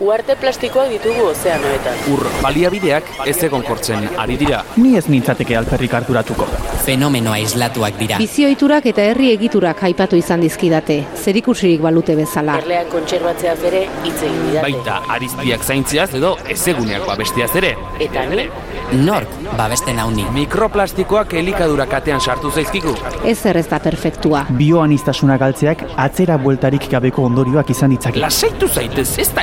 Uarte plastikoak ditugu ozeanoetan. Ur baliabideak ez egon kortzen ari dira. Ni ez nintzateke alperrik harturatuko. Fenomeno aislatuak dira. Bizioiturak eta herri egiturak aipatu izan dizkidate, zerikusirik balute bezala. Erleak kontserbatzeaz ere hitz egin didate. Baita ariztiak zaintziaz edo ezeguneak babestiaz ere. Eta ni, Nork babesten hauni. Mikroplastikoak elikadura katean sartu zaizkigu. Ez zer ez da perfektua. Bioanistasuna galtzeak atzera bueltarik gabeko ondorioak izan ditzake. Lasaitu zaitez, ez da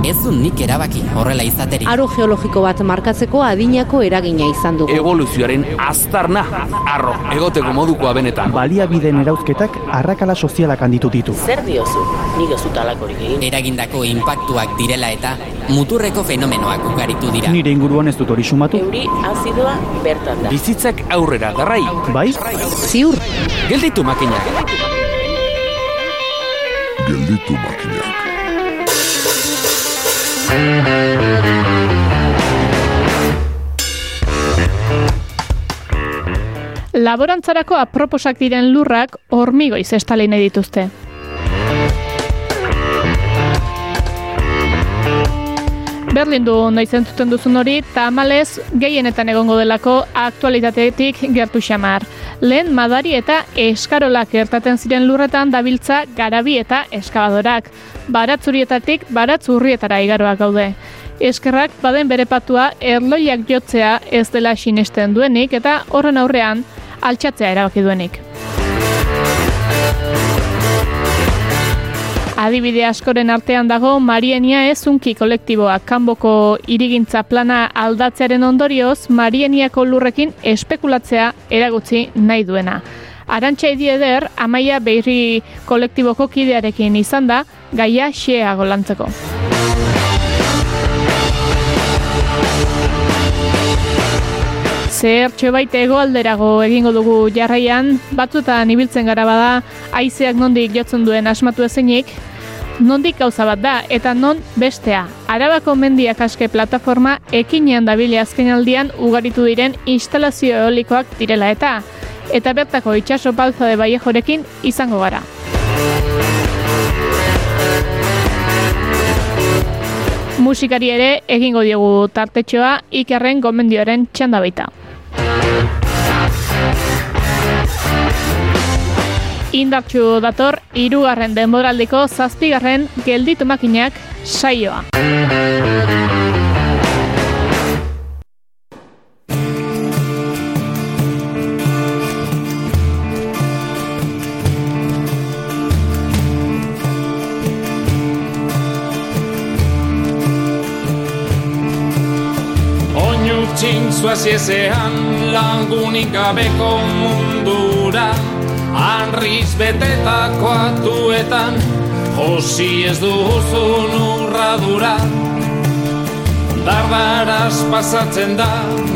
Ez du nik erabaki horrela izaterik. Aro geologiko bat markatzeko adinako eragina izan dugu. Evoluzioaren aztarna, arro, egoteko modukoa benetan. Baliabideen erauzketak arrakala sozialak handitu ditu. Zer diozu? Nik ez dut alakorik egin. Eragindako inpaktuak direla eta muturreko fenomenoak ugaritu dira. Nire inguruan ez dut hori sumatu. Euri azidoa bertan da. Bizitzak aurrera darrai. Bai? Ziur, Gelditu makinak. Gelditu makinak. Laborantzarako aproposak diren lurrak hormigoiz estali nahi dituzte. Berlin du noiz entzuten duzun hori, tamalez gehienetan egongo delako aktualitatetik gertu xamar. Lehen madari eta eskarolak gertaten ziren lurretan dabiltza garabi eta eskabadorak. Baratzurietatik baratzurrietara igaroak gaude. Eskerrak baden bere patua erloiak jotzea ez dela sinesten duenik eta horren aurrean altxatzea erabaki duenik. Adibide askoren artean dago Marienia ezunki kolektiboa kanboko irigintza plana aldatzearen ondorioz Marieniako lurrekin espekulatzea eragutzi nahi duena. Arantxa Idieder, amaia behirri kolektiboko kidearekin izan da, gaia xeago lantzeko. Zer baita hegoalderago egingo dugu jarraian, batzuetan ibiltzen gara bada, haizeak nondik jotzen duen asmatu ezenik, nondik gauza bat da, eta non bestea. Arabako mendiak aske plataforma ekinean dabile azken aldian ugaritu diren instalazio eolikoak direla eta, eta bertako itxaso palza de baiejorekin izango gara. Musikari ere egingo diogu tartetxoa ikerren gomendioaren txanda baita. Indartxu dator hirugarren denboraldiko zazpigarren gelditu makinak saioa. Oinutzin zuaziezean lagunik gabeko mundura Hanriz betetako atuetan Josi ez duzun urradura Dardaraz pasatzen da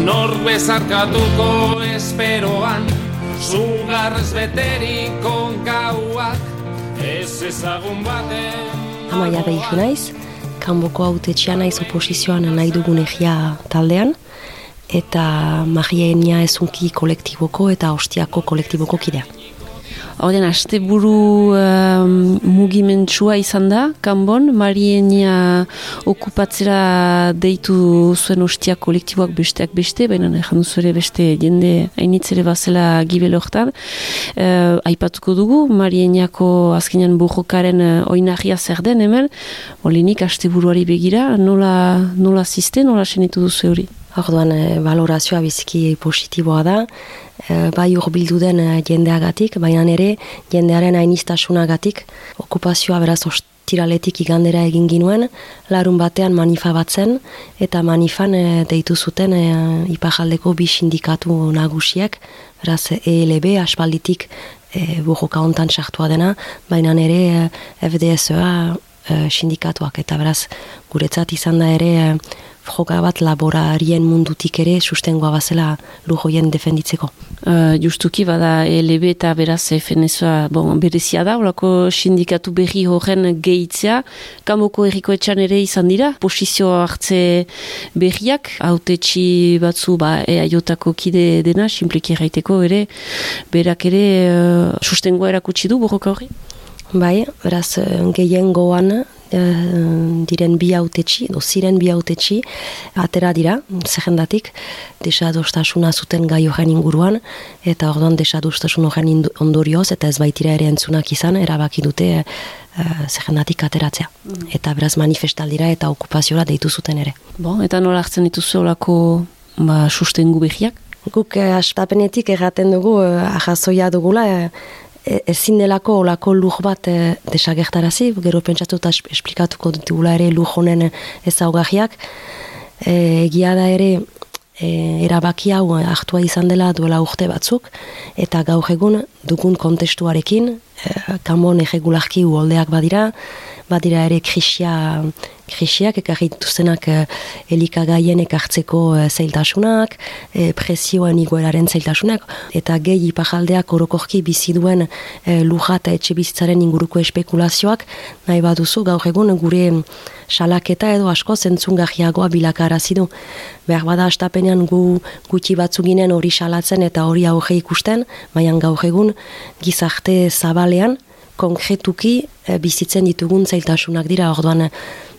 Nor bezarkatuko esperoan. Zugarrez beteriko gauak Ez ezagun baten Amaia behik naiz, kanboko autetxea naiz oposizioan nahi dugun egia taldean, eta magienia ezunki kolektiboko eta ostiako kolektiboko kidea. Horten, asteburu um, mugimentsua izan da, kanbon, Marienia okupatzera deitu zuen ostia kolektiboak besteak beste, baina ezan duzu ere beste jende hainitzere bazela gibel hortan. Uh, aipatuko dugu, Marieniako azkenean bujokaren uh, oinahia zer den hemen, olinik asteburuari begira, nola, nola ziste, nola senitu duzu hori? Orduan, eh, valorazioa biziki positiboa da, eh, bai urbildu den eh, jendeagatik, baina ere jendearen ainistasunagatik, okupazioa beraz ostiraletik igandera egin ginuen, larun batean manifa batzen, eta manifan eh, deitu zuten eh, ipajaldeko bi sindikatu nagusiak, beraz ELB aspalditik eh, bujoka hontan sartua dena, baina ere eh, FDSA eh, sindikatuak, eta beraz guretzat izan da ere eh, joka bat laborarien mundutik ere sustengoa bazela lujoien defenditzeko. Uh, justuki bada LB eta beraz FNSA bon, berezia da, olako sindikatu berri horren gehitzea, kamoko erriko etxan ere izan dira, posizio hartze berriak, haute batzu ba, eaiotako kide dena, simpliki erraiteko ere, berak ere uh, sustengoa erakutsi du borroka horri? Bai, beraz, gehien goan, Eh, diren bi autetxi, edo ziren bi autetxi, atera dira, zehendatik, desadostasuna zuten gai horren inguruan, eta orduan desadostasun horren ondorioz, eta ez baitira ere entzunak izan, erabaki dute uh, zehendatik ateratzea. Mm. Eta beraz manifestaldira eta okupaziora deitu zuten ere. Bo, eta nola hartzen dituzu olako ba, sustengu behiak? Guk eh, astapenetik erraten dugu, eh, ahazoia dugula, eh, E, ezin delako olako lur bat e, desagertarazi, gero pentsatu eta esplikatuko dutugula ere lur honen ezaugarriak. E, egia da ere e, erabaki hau hartua izan dela duela urte batzuk, eta gaur egun dugun kontestuarekin, e, kamon egegularki uoldeak badira, badira ere krisia krisiak ekarri dituztenak e, elikagaien ekartzeko e, zailtasunak, e, presioen igueraren zailtasunak, eta gehi ipajaldeak orokorki bizi duen e, luja eta etxe bizitzaren inguruko espekulazioak, nahi baduzu gaur egun gure salaketa edo asko zentzungahiagoa bilakara zidu. Behar bada astapenean gu gutxi batzu ginen hori salatzen eta hori auge ikusten, baina gaur egun gizarte zabalean, konkretuki bizitzen ditugun zailtasunak dira, orduan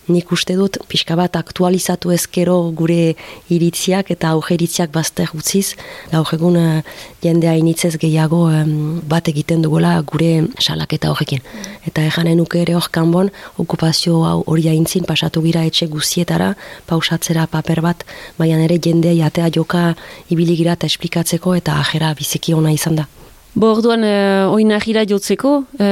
nik uste dut pixka bat aktualizatu ezkero gure iritziak eta augeritziak bazter utziz, gaur egun uh, jendea gehiago bat egiten dugula gure salaketa horrekin. Eta ejanen nuke ere hor kanbon, okupazio hau hori aintzin pasatu gira etxe guzietara, pausatzera paper bat, baina ere jendea jatea joka ibiligira eta esplikatzeko eta ajera biziki ona izan da. Bo orduan, e, oina gira jotzeko, e,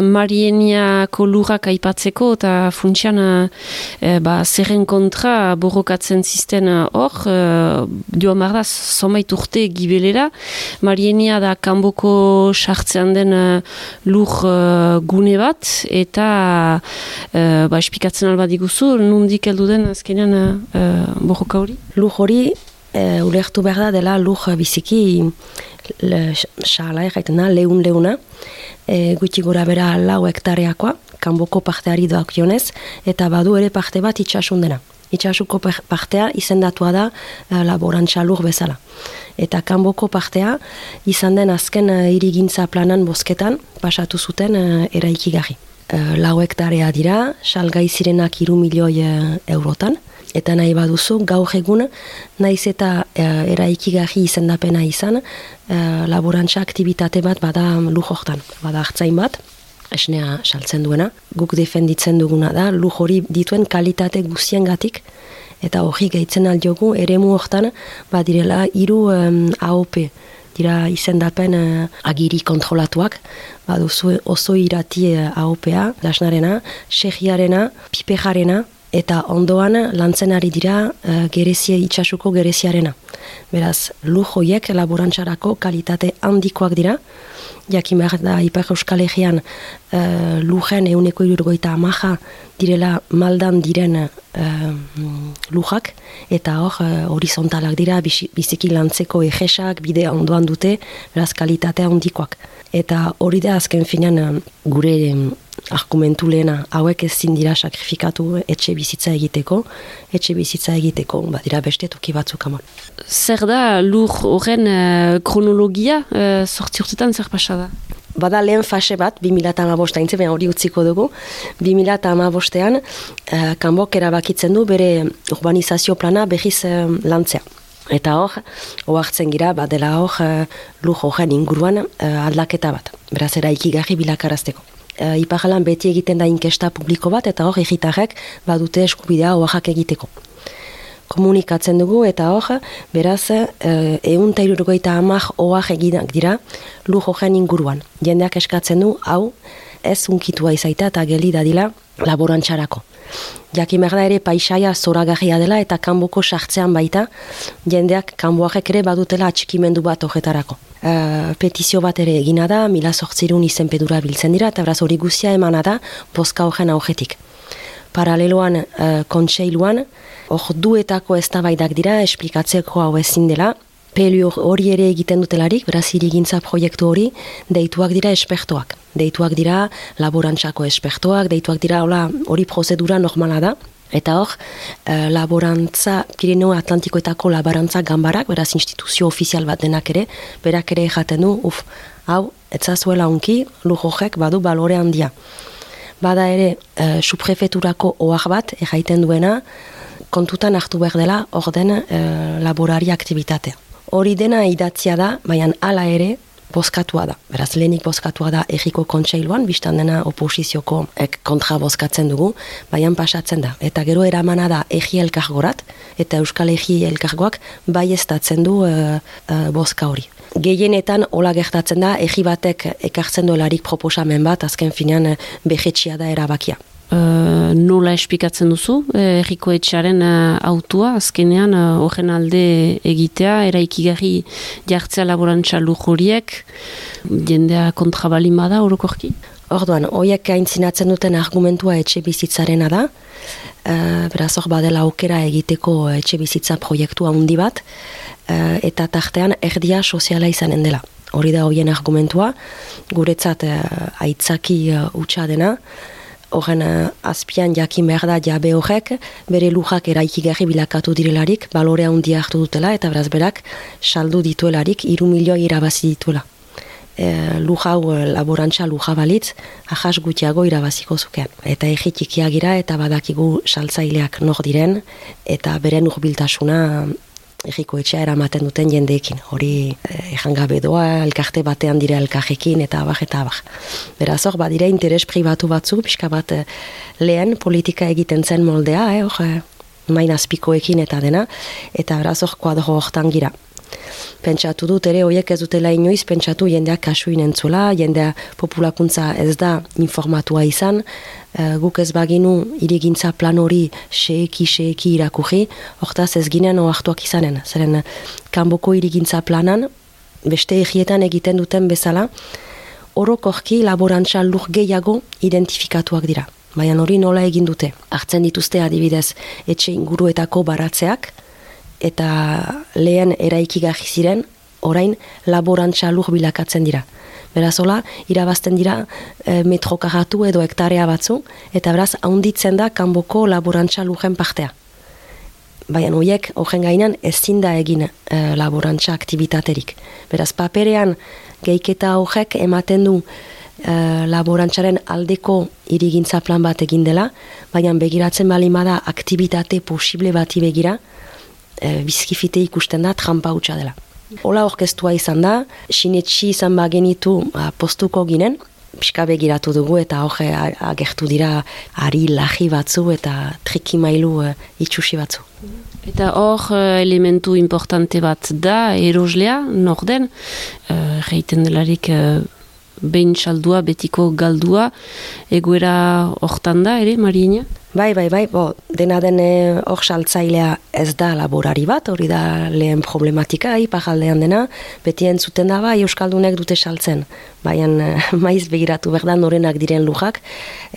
Marieniako lurrak aipatzeko eta funtsian e, ba, zerren kontra borrokatzen zisten hor, e, joan behar somait urte gibelera. Marienia da kanboko sartzean den lur gune bat, eta e, ba, espikatzen alba diguzu, nundik heldu den azkenean e, borroka hori? Lur hori, e, ulertu behar da dela lur biziki xala egiten da, lehun lehuna, e, gutxi gura bera lau hektareakoa, kanboko parteari doak jonez, eta badu ere parte bat itxasun dena. Itxasuko partea izendatua da e, laborantza lur bezala. Eta kanboko partea izan den azken irigintza planan bosketan pasatu zuten e, eraikigarri. E, lau hektarea dira, salgai zirenak iru milioi e, eurotan, eta nahi baduzu gaur egun naiz eta e, eraikigarri izendapena izan e, laborantza aktivitate bat bada lujortan, bada hartzain bat esnea saltzen duena. Guk defenditzen duguna da luj hori dituen kalitate guztiengatik eta hori gehitzen aldiogu eremu hortan badirela hiru um, AOP dira izendapen uh, agiri kontrolatuak, baduzu oso irati uh, AOPa, lasnarena, segiarena, pipejarena, eta ondoan lantzen ari dira uh, gerezia itxasuko gereziarena. Beraz, lujoiek laborantzarako kalitate handikoak dira, jakin behar da Ipar Euskal Egean uh, lujen euneko irurgoita amaja direla maldan diren uh, lujak, eta hor uh, horizontalak dira biziki lantzeko egesak, bide ondoan dute, beraz kalitatea handikoak. Eta hori da azken finan gure argumentu lehena hauek ezin dira sakrifikatu etxe bizitza egiteko, etxe bizitza egiteko, badira beste toki batzuk amon. Zer da lur horren uh, kronologia, uh, sortzi urtetan zer pasa da? Bada lehen fase bat, 2008 haintze, hori utziko dugu, 2008an uh, kanbok erabakitzen du bere urbanizazio plana behiz uh, lantzea. Eta hor, oartzen gira, badela hor, uh, lur horren inguruan uh, aldaketa bat. Beraz, eraiki gari bilakarazteko e, iparralan beti egiten da inkesta publiko bat, eta hor egitarrek badute eskubidea oaxak egiteko. Komunikatzen dugu eta hor, beraz, e, egun ta irurgoita amak oax eginak dira, lu joan inguruan. Jendeak eskatzen du, hau, ez unkitua izaita eta geli dadila laborantxarako. Jakin da ere paisaia zoragarria dela eta kanboko sartzean baita, jendeak kanboak ere badutela atxikimendu bat horretarako. Uh, petizio bat ere egina da, mila sortzirun izen pedura biltzen dira, eta beraz hori guzia emana da, boska horren augetik. paraleloan uh, kontseiluan, hor duetako eztabaidak dira, esplikatzeko hau ezin dela, Pelio hori ere egiten dutelarik, beraz irigintza proiektu hori, deituak dira espertoak. Deituak dira laborantzako espertoak, deituak dira hola, hori prozedura normala da. Eta hor, e, laborantza, Pirineo Atlantikoetako laborantza gambarak, beraz instituzio ofizial bat denak ere, berak ere jaten du, uf, hau, etzazuela unki, lujojek badu balore handia. Bada ere, e, suprefeturako oak bat, erraiten duena, kontutan hartu behar dela, orden e, laborari aktivitatea. Hori dena idatzia da, baina hala ere, bozkatua da. Beraz, lehenik bozkatua da egiko kontseiluan, biztan dena oposizioko ek kontra bozkatzen dugu, baina pasatzen da. Eta gero eramana da egi elkargorat, eta Euskal Egi elkargoak bai ez du uh, uh, bozka hori. Gehienetan hola gertatzen da, egi batek ekartzen duelarik proposamen bat, azken finean behetxia da erabakia. Uh, nola espikatzen duzu, eh, erriko etxaren uh, autua, azkenean uh, horren alde egitea, eraikigarri jartzea laborantza lujuriek, jendea kontrabalin bada, orokorki? Orduan, hoiek aintzinatzen duten argumentua etxe bizitzarena da, uh, beraz hor badela aukera egiteko etxe bizitza proiektua handi bat, uh, eta tartean erdia soziala izanen dela. Hori da hoien argumentua, guretzat uh, aitzaki uh, dena, horren uh, azpian jakin behar da jabe horrek, bere lujak eraikigarri bilakatu direlarik, balorea handia hartu dutela, eta beraz berak saldu dituelarik, iru milioi irabazi dituela. E, luja hau e, laborantza luja balitz, ahas gutiago irabaziko zuken. Eta egitik eta badakigu saltzaileak nor diren, eta beren urbiltasuna egiko etxea eramaten duten jendeekin. Hori ejan gabe doa, elkarte batean dira elkajekin eta abar eta abar. Beraz hor, badire interes pribatu batzu, pixka bat eh, lehen politika egiten zen moldea, eh, hor, eh, main azpikoekin eta dena, eta beraz hor, kuadro hortan gira pentsatu dut ere hoiek ez dutela inoiz pentsatu jendeak kasuin entzula, jendea populakuntza ez da informatua izan, uh, guk ez baginu irigintza plan hori seeki seeki irakurri, hortaz ez ginen oartuak izanen. Zeren, kanboko irigintza planan, beste egietan egiten duten bezala, orokorki laborantza lur gehiago identifikatuak dira. Baina hori nola egin dute. Hartzen dituzte adibidez etxe inguruetako baratzeak, eta lehen eraikigarri ziren, orain laborantza lur bilakatzen dira. Beraz, hola, irabazten dira e, metrokaratu edo hektarea batzu, eta beraz, haunditzen da kanboko laborantza lujen partea. Baina, horiek, horren gainan, ezin da egin e, laborantza aktivitaterik. Beraz, paperean, geiketa horrek ematen du e, laborantzaren aldeko irigintza plan bat egin dela, baina begiratzen bali da aktivitate posible bati begira, e, bizkifite ikusten da trampa utxa dela. Ola orkestua izan da, sinetxi izan bagenitu ba, postuko ginen, pixka begiratu dugu eta hoge agertu dira ari lahi batzu eta trikimailu e, itxusi batzu. Eta hor e, elementu importante bat da eroslea, norden, e, delarik e, behin txaldua, betiko galdua, egoera hortan da, ere, Mariina? Bai, bai, bai, bo, dena dene hor saltzailea ez da laborari bat, hori da lehen problematika, ipajaldean dena, beti entzuten da, bai, Euskaldunek dute saltzen. Baian, maiz begiratu behar da, norenak diren lujak,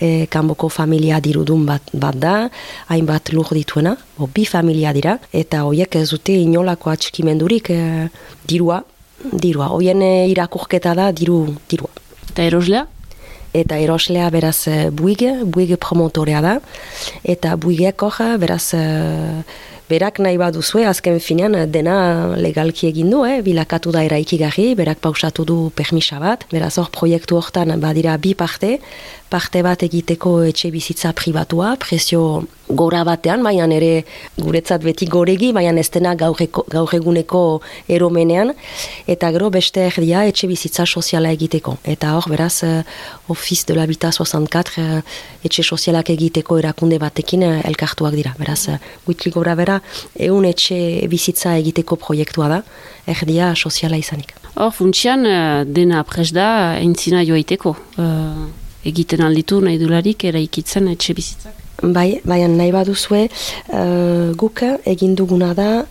e, kanboko familia dirudun bat, bat da, hainbat luj dituena, bo, bi familia dira, eta hoiek ez dute inolako atxikimendurik e, dirua, dirua, hoien e, irakurketa da, diru, dirua. Eta eroslea? eta eroslea beraz eh, buige, buige promotorea da, eta buigeak hoja beraz eh, berak nahi baduzue, azken finean dena legalki egin du, eh? bilakatu da eraikigarri, berak pausatu du permisa bat, beraz hor proiektu hortan badira bi parte, parte bat egiteko etxe bizitza pribatua, prezio gora batean, baina ere guretzat beti goregi, baina ez dena gaur eguneko eromenean, eta gero beste erdia etxe bizitza soziala egiteko. Eta hor, beraz, uh, Office de l'Habitat 64 uh, etxe sozialak egiteko erakunde batekin uh, elkartuak dira. Beraz, uh, guitli gora bera, eun etxe bizitza egiteko proiektua da, erdia soziala izanik. Hor, funtsian, dena apres da, entzina joaiteko egiten alditu nahi dularik eraikitzen etxe bizitzak? Bai, baina nahi baduzue uh, guk egin duguna da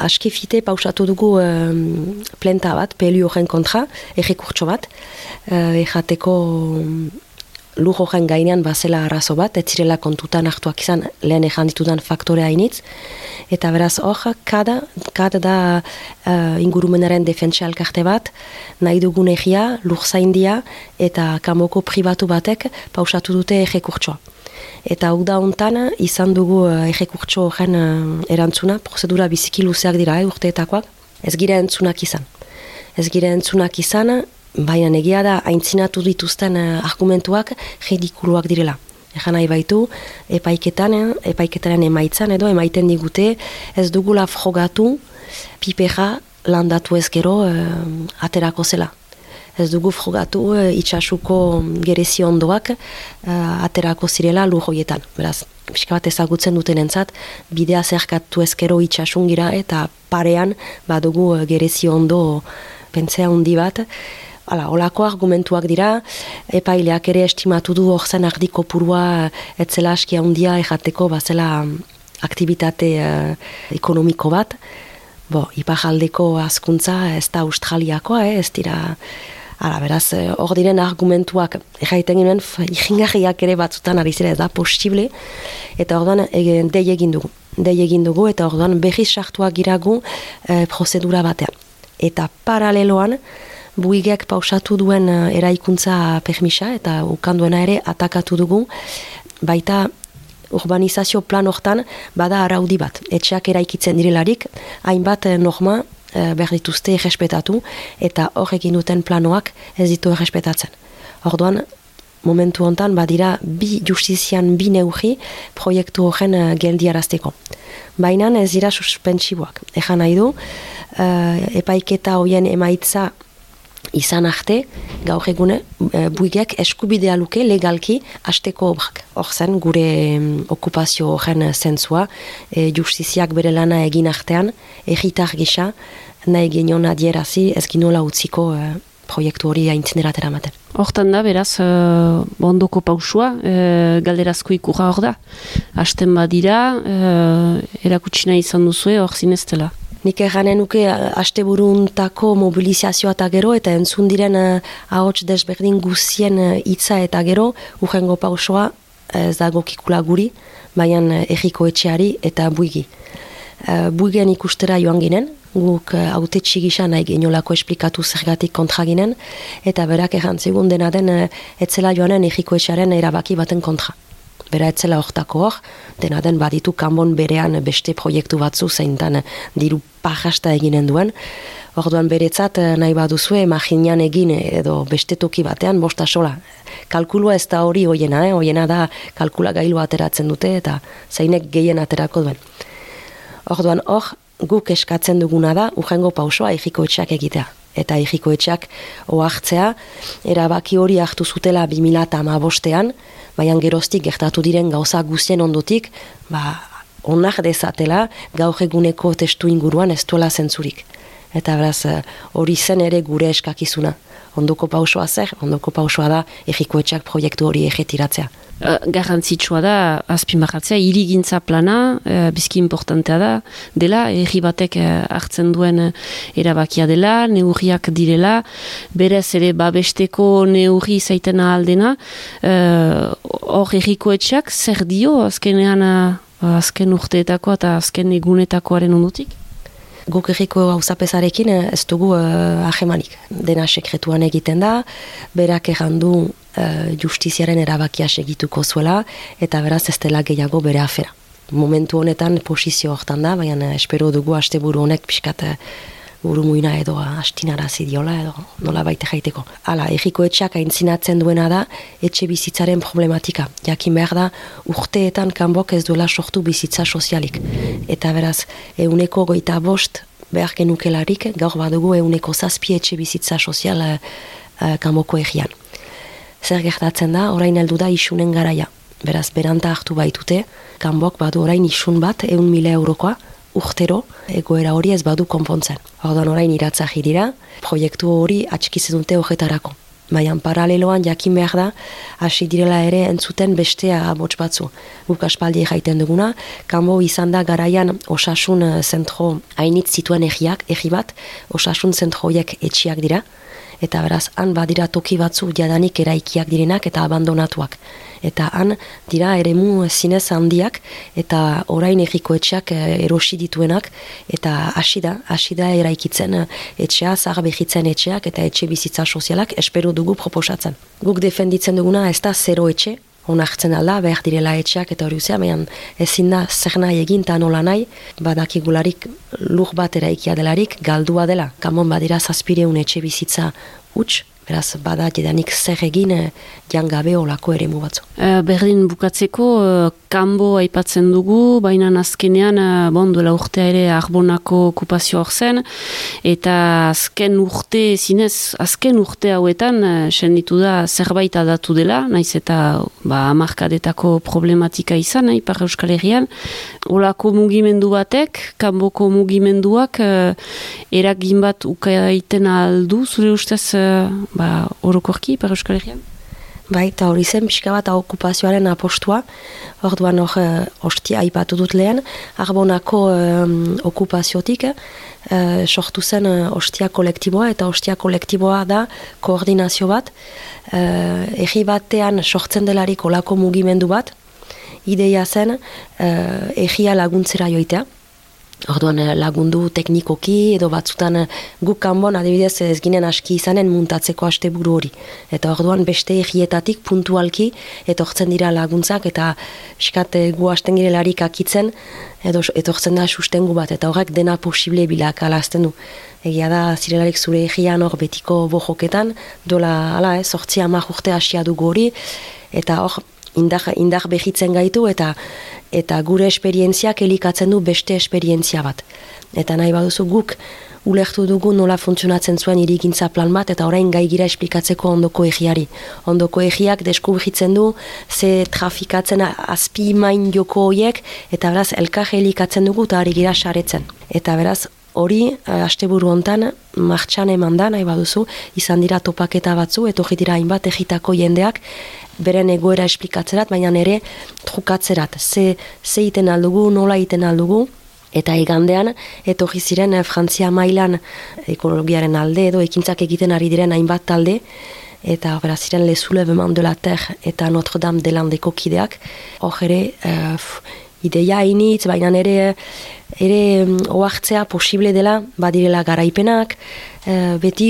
aski fite pausatu dugu uh, plenta bat, peli horren kontra, errekurtso bat, uh, errateko lur horren gainean bazela arazo bat, ez zirela kontutan hartuak izan lehen ejan ditudan faktore hainitz, eta beraz hor, kada, kada da uh, ingurumenaren defentsa elkarte bat, nahi dugun egia, lur zaindia, eta kamoko pribatu batek pausatu dute egekurtsoa. Eta hau da hontan izan dugu uh, egekurtso horren uh, erantzuna, prozedura biziki luzeak dira, eh, urteetakoak, ez gira entzunak izan. Ez gira entzunak izan, baina egia da aintzinatu dituzten uh, argumentuak ridikuluak direla. Egan nahi baitu, epaiketan, epaiketaren emaitzan edo emaiten digute ez dugula frogatu pipeja landatu ez gero aterako zela. Ez dugu frogatu uh, itxasuko gerezi ondoak uh, aterako zirela lujoietan. Beraz, pixka bat ezagutzen duten entzat, bidea zerkatu ezkero itxasungira eta parean badugu gerezi ondo pentsea handi bat. Hala, olako argumentuak dira, epaileak ere estimatu du orzen ardiko purua etzela askia handia ejateko bazela aktivitate uh, ekonomiko bat. Bo, ipajaldeko askuntza ez da australiakoa, eh? ez dira... Hala, beraz, hor diren argumentuak erraiten ginen, ikingarriak ere batzutan ari zira ez da posible, eta orduan e, dei egin dugu. Dei egin dugu, eta orduan berriz sartuak giragu e, prozedura batean. Eta paraleloan, buigek pausatu duen uh, eraikuntza permisa eta ukanduena ere atakatu dugu baita urbanizazio plan hortan bada araudi bat. Etxeak eraikitzen direlarik, hainbat uh, norma uh, behar dituzte errespetatu eta hor egin duten planoak ez ditu errespetatzen. Orduan, momentu hontan badira bi justizian bi neugi proiektu horren uh, geldiarazteko. Baina ez dira suspensiboak. Ejan nahi du, uh, epaiketa hoien emaitza izan arte, gaur egune, e, buigek eskubidea luke legalki asteko obrak. Hor zen, gure okupazio horren zentzua, e, justiziak bere lana egin artean, egitar gisa, nahi genion adierazi ez ginola utziko e, proiektu hori aintzineratera maten. Hortan da, beraz, uh, bondoko pausua, uh, galderazko ikurra hor da. Asten badira, uh, erakutsina izan duzue, hor zineztela. Nik erranen nuke haste buruntako mobilizazioa eta gero eta entzun diren uh, ahots desberdin guzien hitza eta gero urrengo pausoa ez dago kikula guri, baina erriko etxeari eta buigi. Buigen ikustera joan ginen, guk haute txigisa nahi genolako esplikatu zergatik kontra ginen, eta berak errantzigun dena den etzela joanen erriko etxearen erabaki baten kontra bera etzela hortako hor, dena den baditu kanbon berean beste proiektu batzu zeintan diru pajasta eginen duen. Orduan beretzat eh, nahi baduzue imaginan egin edo beste toki batean bosta sola. Kalkulua ez da hori hoiena, eh? hoiena da kalkula gailu ateratzen dute eta zeinek gehien aterako duen. Orduan hor, guk eskatzen duguna da urrengo pausoa egiko etxeak egitea. Eta egiko etxeak oartzea, erabaki hori hartu zutela 2000 bostean, baina geroztik gertatu diren gauza guztien ondotik, ba, onak dezatela gaur eguneko testu inguruan ez duela zentzurik. Eta beraz, eh, hori zen ere gure eskakizuna. Ondoko pausoa zer, ondoko pausoa da egikoetxak proiektu hori egetiratzea. Uh, garrantzitsua da, azpimarratzea, irigintza plana, uh, bizki importantea da, dela, erri batek uh, hartzen duen erabakia dela, neurriak direla, berez ere babesteko neurri zaitena aldena, hor erriko etxak, zer dio azkenean azken urteetako eta azken egunetakoaren ondutik? Guk erriko hauzapezarekin ez dugu uh, ahemanik. Dena sekretuan egiten da, berak errandu uh, justiziaren erabakia segituko zuela, eta beraz ez dela gehiago bere afera. Momentu honetan posizio hortan da, baina espero dugu haste buru honek pixkat uh, buru muina edo astinara zidiola edo nola baite jaiteko. Hala, egiko etxak aintzinatzen duena da etxe bizitzaren problematika. Jakin behar da urteetan kanbok ez duela sortu bizitza sozialik. Eta beraz, euneko goita bost behar genukelarik gaur badugu euneko zazpi etxe bizitza sozial uh, uh, kanboko egian zer gertatzen da, orain heldu da isunen garaia. Beraz, beranta hartu baitute, kanbok badu orain isun bat, eun mila eurokoa, urtero, egoera hori ez badu konpontzen. Ordan orain iratza dira, proiektu hori atxikitzen dute horretarako. Baina paraleloan jakin behar da, hasi direla ere entzuten bestea abots batzu. Guk aspaldi jaiten duguna, kanbo izan da garaian osasun zentro hainitz zituen egiak, egi bat, osasun zentroiek etxiak dira, Eta beraz, han badira toki batzu jadanik eraikiak direnak eta abandonatuak. Eta han dira eremu zinez handiak eta orain egiko etxeak eh, erosi dituenak eta hasi da, hasi da eraikitzen eh, etxea, zahar behitzen etxeak eta etxe bizitza sozialak espero dugu proposatzen. Guk defenditzen duguna ez da zero etxe, onartzen alda, behar direla etxeak eta hori uzea, baina ezin da zer nahi egin eta nola nahi, badakigularik lur bat eraikia delarik, galdua dela. Kamon badira zazpireun etxe bizitza huts, beraz bada jedanik zer egin eh, jan olako ere batzu. Uh, berdin bukatzeko, uh, kanbo aipatzen dugu, baina azkenean, bon, duela urtea ere arbonako okupazio hor zen, eta azken urte, zinez, azken urte hauetan, senditu da zerbait adatu dela, naiz eta ba, amarkadetako problematika izan, nahi, par Euskal Herrian, olako mugimendu batek, kanboko mugimenduak, eragin bat ukaiten aldu, zure ustez, ba, orokorki, par Euskal Herrian? Bai, eta hori zen pixka bat okupazioaren apostua, orduan hor uh, ostia aipatu dut lehen, arbonako um, okupaziotik, uh, sortu zen uh, ostia kolektiboa, eta ostia kolektiboa da koordinazio bat, uh, egi batean sortzen delarik olako mugimendu bat, ideia zen uh, egia laguntzera joitea, Orduan eh, lagundu teknikoki edo batzutan eh, guk kanbon adibidez ez ginen aski izanen muntatzeko asteburu hori. Eta orduan beste egietatik puntualki etortzen dira laguntzak eta eskat eh, gu hasten girelarik akitzen edo etortzen da sustengu bat eta horrek dena posible bilak alazten du. Egia da zirelarik zure egian hor betiko bojoketan dola ala ez, sortzia urte asia dugu hori eta hor indar, indar behitzen gaitu eta eta gure esperientziak elikatzen du beste esperientzia bat. Eta nahi baduzu guk ulertu dugu nola funtzionatzen zuen irigintza plan bat eta orain gai gira esplikatzeko ondoko egiari. Ondoko egiak deskubritzen du ze trafikatzen azpi main joko horiek eta beraz elkar elikatzen dugu eta ari gira saretzen. Eta beraz hori eh, asteburu hontan martxan eman da nahi baduzu izan dira topaketa batzu etorri dira hainbat egitako jendeak beren egoera esplikatzerat, baina ere trukatzerat. Ze, ze iten aldugu, nola iten aldugu, eta egandean, etorri ziren eh, Frantzia mailan ekologiaren alde edo ekintzak egiten ari diren hainbat talde, eta bera ziren lezule beman de la ter eta Notre Dame de Landeko kideak, hor ere, uh, ideia hainitz, baina ere, ere mm, oartzea posible dela, badirela garaipenak, Eh, beti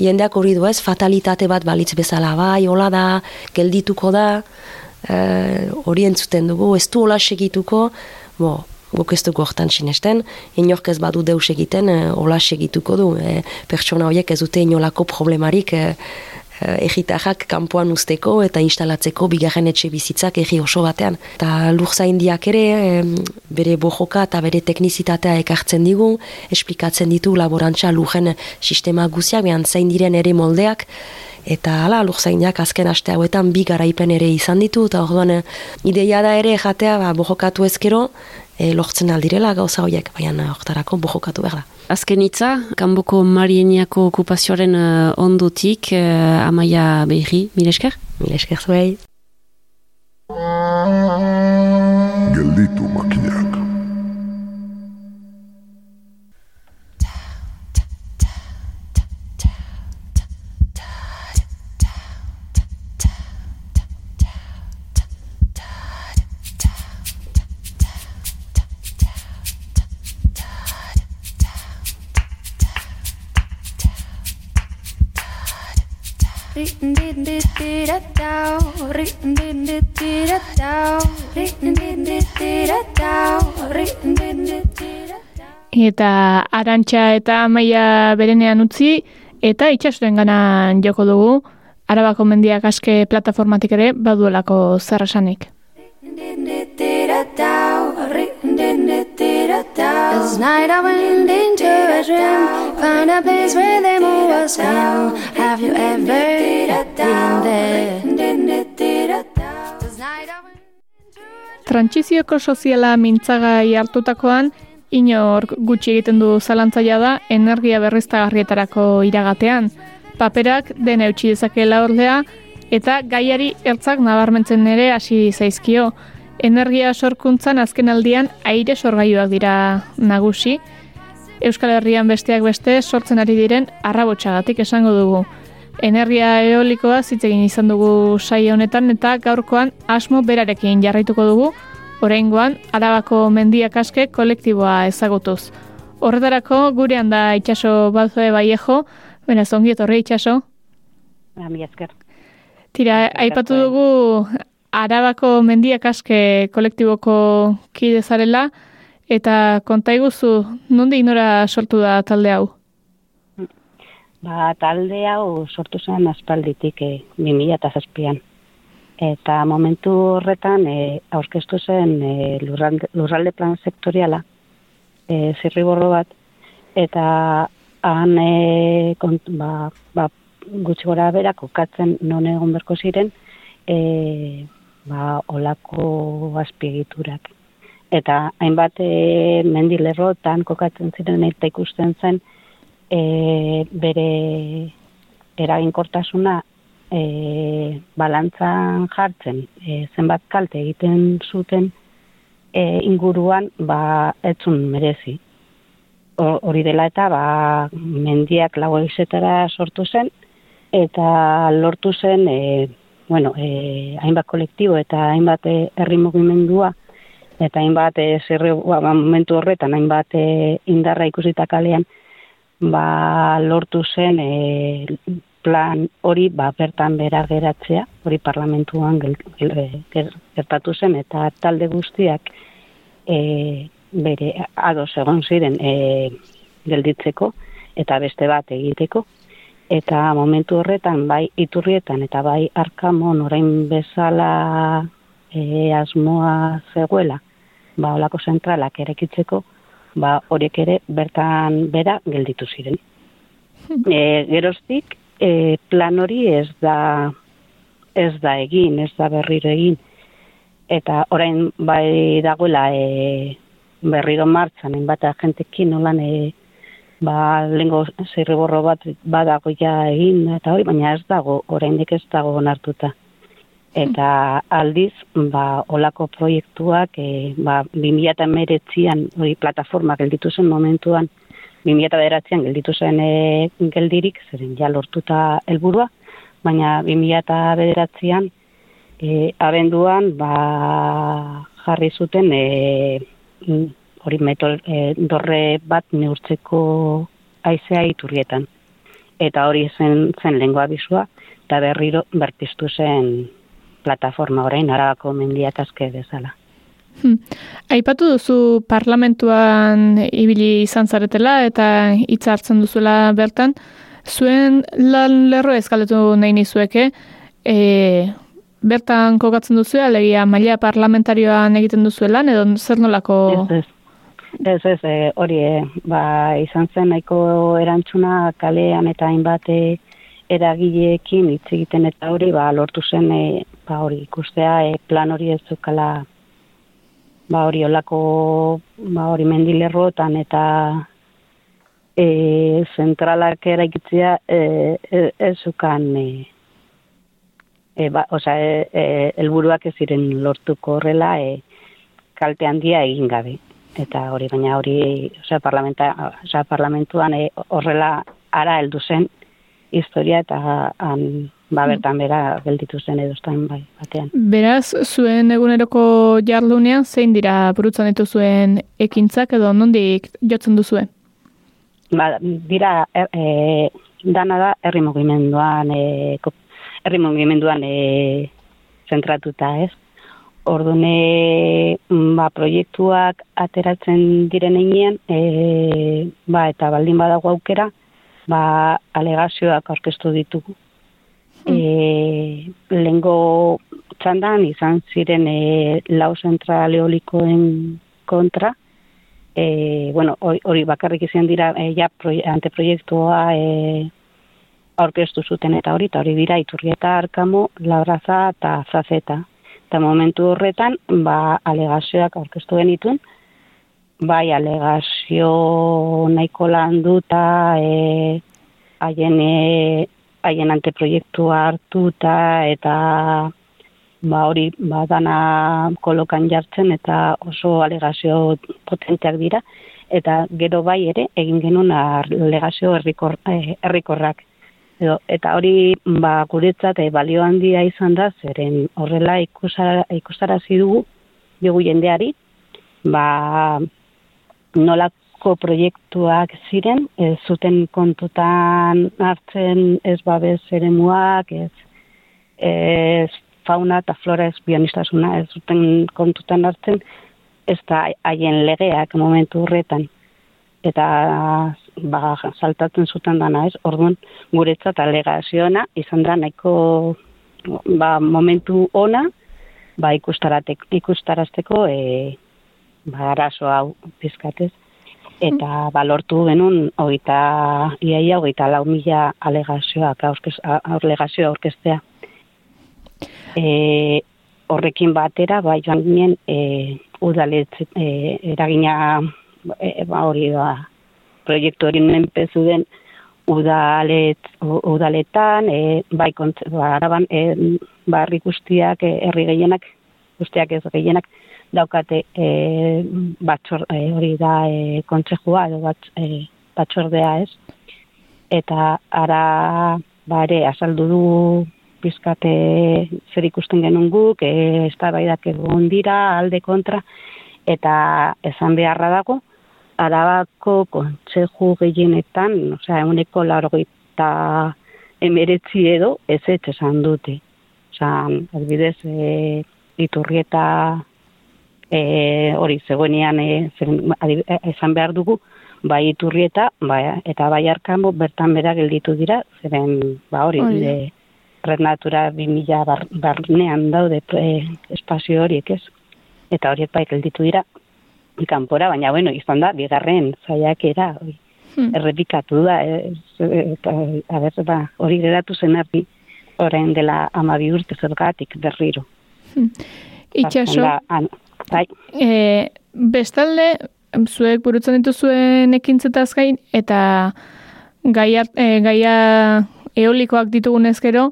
jendeak hori du ez, fatalitate bat balitz bezala bai, hola da, geldituko da, uh, hori entzuten dugu, ez du hola segituko, bo, guk ez dugu hortan sinesten, inork ez badu deus egiten, uh, hola segituko du, pertsona horiek ez dute inolako problemarik, Eh, egitarrak kanpoan usteko eta instalatzeko bigarren etxe bizitzak egi oso batean. Ta lurza indiak ere, bere bojoka eta bere teknizitatea ekartzen digu, esplikatzen ditu laborantza lujen sistema guziak, behan zain diren ere moldeak, eta hala lurzainak azken aste hauetan bi garaipen ere izan ditu, eta orduan eh, ideia da ere jatea ba, bojokatu ezkero, e, lortzen aldirela gauza horiek, baina hortarako bojokatu behar da. Azken itza, kanboko marieniako okupazioaren uh, ondutik, uh, amaia behi, mire esker? Mire esker zuei. Gelditu Eta arantxa eta amaia berenean utzi, eta itxasuren ganan joko dugu, arabako mendiak aske plataformatik ere baduelako zerrasanik. Last night I went a dream Find a place where the moon was calm Have you ever been there? Trantsizioko soziala mintzagai hartutakoan, inor gutxi egiten du zalantzaia da energia berriztagarrietarako iragatean. Paperak den eutxi dezakela ordea, eta gaiari ertzak nabarmentzen ere hasi zaizkio energia sorkuntzan azken aldian aire sorgailuak dira nagusi. Euskal Herrian besteak beste sortzen ari diren arrabotxagatik esango dugu. Energia eolikoa zitzegin izan dugu saio honetan eta gaurkoan asmo berarekin jarraituko dugu, oraingoan Arabako mendiak aske kolektiboa ezagutuz. Horretarako gurean da itxaso balzoe baiejo, benaz ongi etorri itxaso. Mi esker. Tira, aipatu dugu Arabako mendiak aske kolektiboko kide zarela, eta konta iguzu, nondi inora sortu da talde hau? Ba, talde hau sortu zen aspalditik e, 2007an. Eta momentu horretan e, aurkeztu zen e, lurralde, lurralde plan sektoriala, e, zirriborro bat, eta han e, kont, ba, ba, gutxi gora bera kokatzen non egon berko ziren, e, ba, olako azpiegiturak. Eta hainbat e, mendilerrotan kokatzen ziren eta ikusten zen, e, bere eraginkortasuna e, balantzan jartzen e, zenbat kalte egiten zuten e, inguruan ba etzun merezi. Hori dela eta ba, mendiak lau egizetara sortu zen eta lortu zen e, bueno, e, hainbat kolektibo eta hainbat herri mugimendua eta hainbat e, zerre, ba, momentu horretan hainbat e, indarra ikusita kalean ba, lortu zen e, plan hori ba, bertan bera geratzea, hori parlamentuan gertatu zen, eta talde guztiak e, bere ados egon ziren e, gelditzeko, eta beste bat egiteko, eta momentu horretan bai iturrietan eta bai arkamon orain bezala e, asmoa zegoela, ba, olako zentralak erekitzeko, ba, horiek ere bertan bera gelditu ziren. E, geroztik, e, plan hori ez da ez da egin, ez da berriro egin. Eta orain bai dagoela e, berriro martzan, bat agentekin nolan e, ba, lengo zirriborro bat badago ja egin, eta hori, baina ez dago, oraindik ez dago onartuta. Eta aldiz, ba, olako proiektuak, e, ba, 2008an, hori plataforma gelditu zen momentuan, 2008an gelditu zen e, geldirik, zeren ja lortuta helburua, baina 2008an, e, abenduan, ba, jarri zuten, e, hori metol, e, dorre bat neurtzeko aizea iturrietan. Eta hori zen, zen lengua bizua, eta berriro bertiztu zen plataforma orain arabako mendiak aske bezala. Hmm. Aipatu duzu parlamentuan ibili izan zaretela eta hitz hartzen duzuela bertan, zuen lan lerro ezkaletu nahi nizueke, e, bertan kokatzen duzu, alegia maila parlamentarioan egiten duzuelan, edo zer nolako... Ez, ez. Ez, ez, e, hori, e, ba, izan zen nahiko erantzuna kalean eta hainbat e, eragileekin hitz egiten eta hori ba lortu zen e, ba hori ikustea e, plan hori ez zukala ba hori olako ba hori mendilerrotan eta e, zentralak eraikitzea e, e, ez zukan e, e, ba, oza, e, e, elburuak ez ziren lortuko horrela e, kalte handia egin gabe. Eta hori baina hori osea parlamenta osea parlamentuan e, horrela ara heldu zen historia eta han ba mm. bertan bera gelditu zen edo bai batean. Beraz, zuen eguneroko jardunean zein dira burutzen ditu zuen ekintzak edo nondik jotzen duzue? Ba, dira e, e, dana da herri mugimenduan e, herri mugimenduan e, zentratuta, ez? Ordune ba, proiektuak ateratzen diren einean, e, ba, eta baldin badago aukera, ba, alegazioak aurkeztu ditugu. Hmm. E, lengo txandan izan ziren e, lau zentral eolikoen kontra, e, bueno, hori bakarrik izan dira e, ja anteproiektua e, aurkeztu zuten eta hori, eta hori dira iturrieta arkamo, labraza eta zazeta. Eta momentu horretan, ba, alegazioak aurkeztu genitun, bai alegazio nahiko landuta e, haien e, haien anteproiektua hartuta eta ba hori badana kolokan jartzen eta oso alegazio potenteak dira. Eta gero bai ere egin genuen alegazio herrikor, e, herrikorrak. Edo, eta hori ba, guretzat e, balio handia izan da, zeren horrela ikusara, ikustarazi dugu, dugu jendeari, ba, nolako proiektuak ziren, ez zuten kontutan hartzen ez babez eremuak, ez, ez fauna eta flora ez bionistasuna, ez zuten kontutan hartzen, ez da haien legeak momentu horretan. Eta ba, saltatzen zuten dana ez, orduan guretzat alegazioa izan da nahiko ba, momentu ona, ba, ikustarazteko e, ba, arazo hau pizkatez. Eta balortu genuen, oita, iaia, oita lau mila alegazioak, alegazioa aurkestea. E, horrekin batera, ba, joan ginen, e, udalet, e, eragina, e, ba, hori da, proiektu hori menpezu den, udalet, udaletan, e, bai, kont, ba, araban, e, barri guztiak, e, herri gehienak, guztiak ez gehienak, daukate e, batxor, e, hori da e, kontsejua edo bat, e, batxordea ez. Eta ara bare azaldu du bizkate zer ikusten genuen guk, e, ez da egon dira, alde kontra, eta esan beharra dago, arabako kontseju gehienetan, osea, eguneko largoita emeretzi edo, ez esan dute. Osea, albidez, e, iturrieta e, hori zegoenean e, esan behar dugu, bai iturrieta, bai, eta bai arkambo bertan bera gelditu dira, zeren, ba hori, de, red natura 2000 bar, barnean daude e, espazio horiek ez. Eta horiek bai gelditu dira kanpora, baina bueno, izan da, bigarren zaiak era, hmm. errepikatu da, e, e, ba, hori geratu zen argi, orain dela amabi urte zergatik berriro. Hmm. Itxaso, bai. e, bestalde, zuek burutzen dituzuen ekintzetaz gain, eta gaia, e, gaia eolikoak ditugunez gero,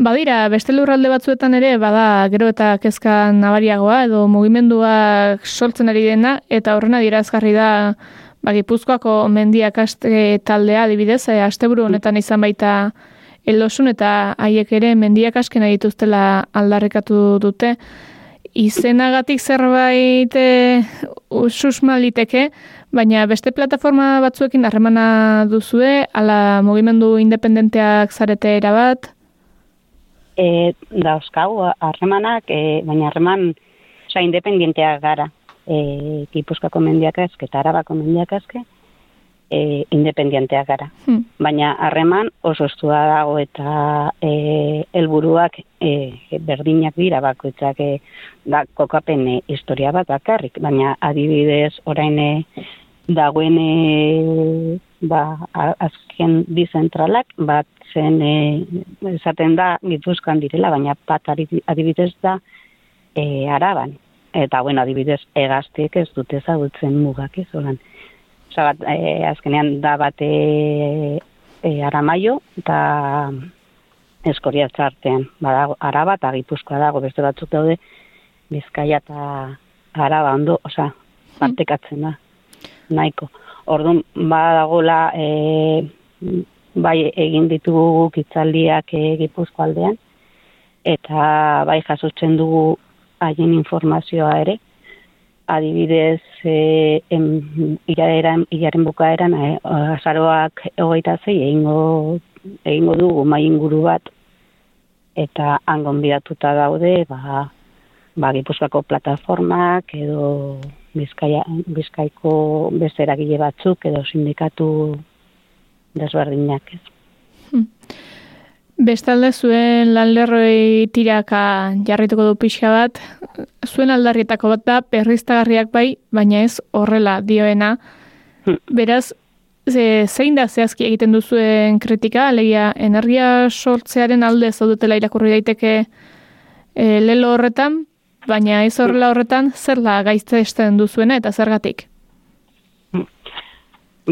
badira, beste lurralde batzuetan ere, bada gero eta kezka nabariagoa, edo mugimenduak sortzen ari dena, eta horrena dirazgarri da, ba, Gipuzkoako mendiak aste taldea, adibidez, e, asteburu honetan izan baita elosun, eta haiek ere mendiak askena dituztela aldarrekatu dute, izenagatik zerbait e, susmaliteke, baina beste plataforma batzuekin harremana duzue, ala mugimendu independenteak zarete erabat? E, da, oskau, harremanak, e, baina harreman, oza, independenteak gara, e, Gipuzkako mendiak azke, eta Arabako mendiak azke, e, independienteak gara. Hmm. Baina harreman oso estua dago eta e, elburuak e, berdinak dira bakoitzak e, da kokapen e, historia bat bakarrik. Baina adibidez orain e, dagoen e, ba, azken bizentralak bat zen e, esaten da gipuzkan direla, baina bat adibidez da e, araban. Eta, bueno, adibidez, egaztiek ez dute zagutzen mugak ez, oran. Osa, bat, e, azkenean da bate e, aramaio eta eskoria txartean. Badago, araba eta gipuzkoa dago, beste batzuk daude, bizkaia eta araba ondo, osa, partekatzen da, nahiko. Orduan, badagola, e, bai egin ditugu kitzaldiak e, gipuzko aldean, eta bai jasotzen dugu haien informazioa ere, adibidez e, em, iraren, iraren bukaeran e, azaroak egoita zei egingo, egingo dugu mai inguru bat eta hangon bidatuta daude ba, ba gipuzkako plataformak edo bizkaia, bizkaiko bezeragile batzuk edo sindikatu desberdinak ez. Hmm. Bestalde zuen lanlerroi tiraka jarrituko du pixka bat, zuen aldarrietako bat da perriztagarriak bai, baina ez horrela dioena. Hmm. Beraz, ze, zein da zehazki egiten duzuen kritika, alegia energia sortzearen alde zaudetela irakurri daiteke e, lelo horretan, baina ez horrela horretan, zer da gaizte esten duzuena eta zergatik? Hmm.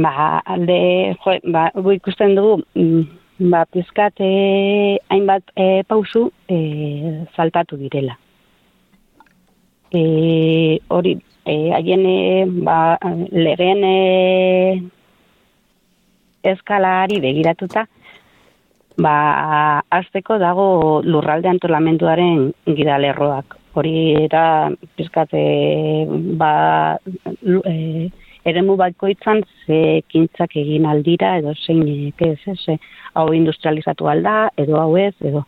Ba, alde, jo, ba, ikusten dugu, mm, ba, pizkat hainbat e, pausu e, saltatu direla. E, hori, e, haien e, ba, legeen e, eskalari begiratuta, Ba, azteko dago lurralde antolamenduaren gidalerroak. Hori eta pizkate ba, e, eremu bakoitzan ze kintzak egin aldira edo zein ez, ez, e, hau industrializatu alda edo hau ez edo.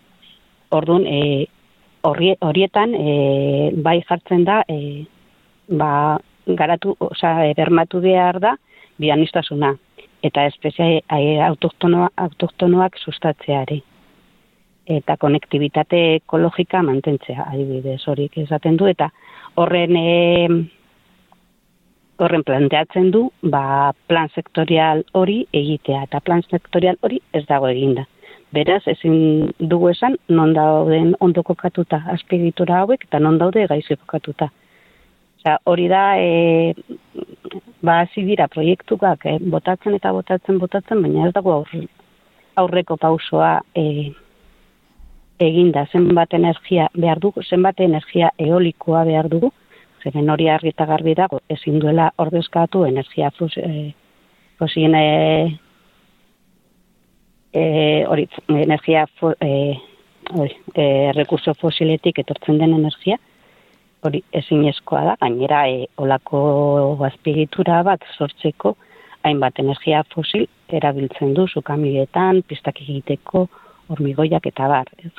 Orduan, e, horri- horietan e, bai jartzen da e, ba, garatu, osea, bermatu behar da bianistasuna eta espezie autoktonoa, autoktonoak sustatzeari. Eta konektibitate ekologika mantentzea, adibidez, horik esaten du, eta horren e, horren planteatzen du, ba, plan sektorial hori egitea, eta plan sektorial hori ez dago eginda. Beraz, ezin dugu esan, non dauden ondo kokatuta azpiegitura hauek, eta non daude gaizki kokatuta. Osea, hori da, e, ba, dira proiektuak, e, botatzen eta botatzen, botatzen, baina ez dago aurre, aurreko pausoa e, eginda, zenbat energia behar dugu, zenbat energia eolikoa behar dugu, zeren hori argi eta garbi dago, ezin duela ordezkatu energia fus, e, fosilen e, e, hori, energia fo, e, hori, e, rekurso fosiletik etortzen den energia, hori ezinezkoa da, gainera e, olako azpiegitura bat sortzeko hainbat energia fosil erabiltzen du sukamietan, pistak egiteko, hormigoiak eta bar. Ez.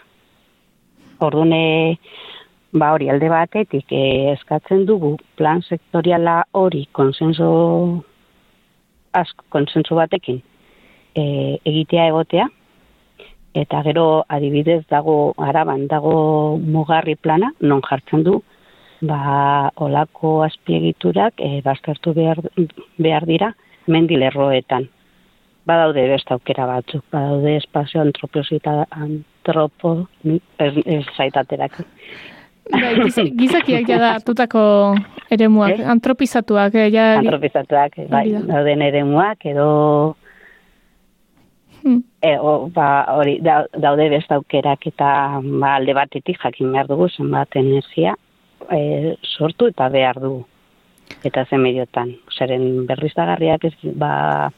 Orduan, e, ba hori alde batetik e, eskatzen dugu plan sektoriala hori konsenso asko konsenso batekin e, egitea egotea. Eta gero adibidez dago araban dago mugarri plana non jartzen du. Ba olako azpiegiturak e, baztertu behar, behar dira mendilerroetan badaude beste aukera batzuk badaude espazio antroposita antropo ez, ez zaitaterak Bai, giz- gizakiak jada hartutako eremuak, Eh? antropizatuak. eh, Ja, antropizatuak, bai, dauden eremuak edo Hmm. e, o, ba, hori, da, daude beste aukerak eta ba, alde batetik jakin behar dugu zenbat energia e, sortu eta behar dugu eta zen mediotan. Zeren berriztagarriak ez, ba,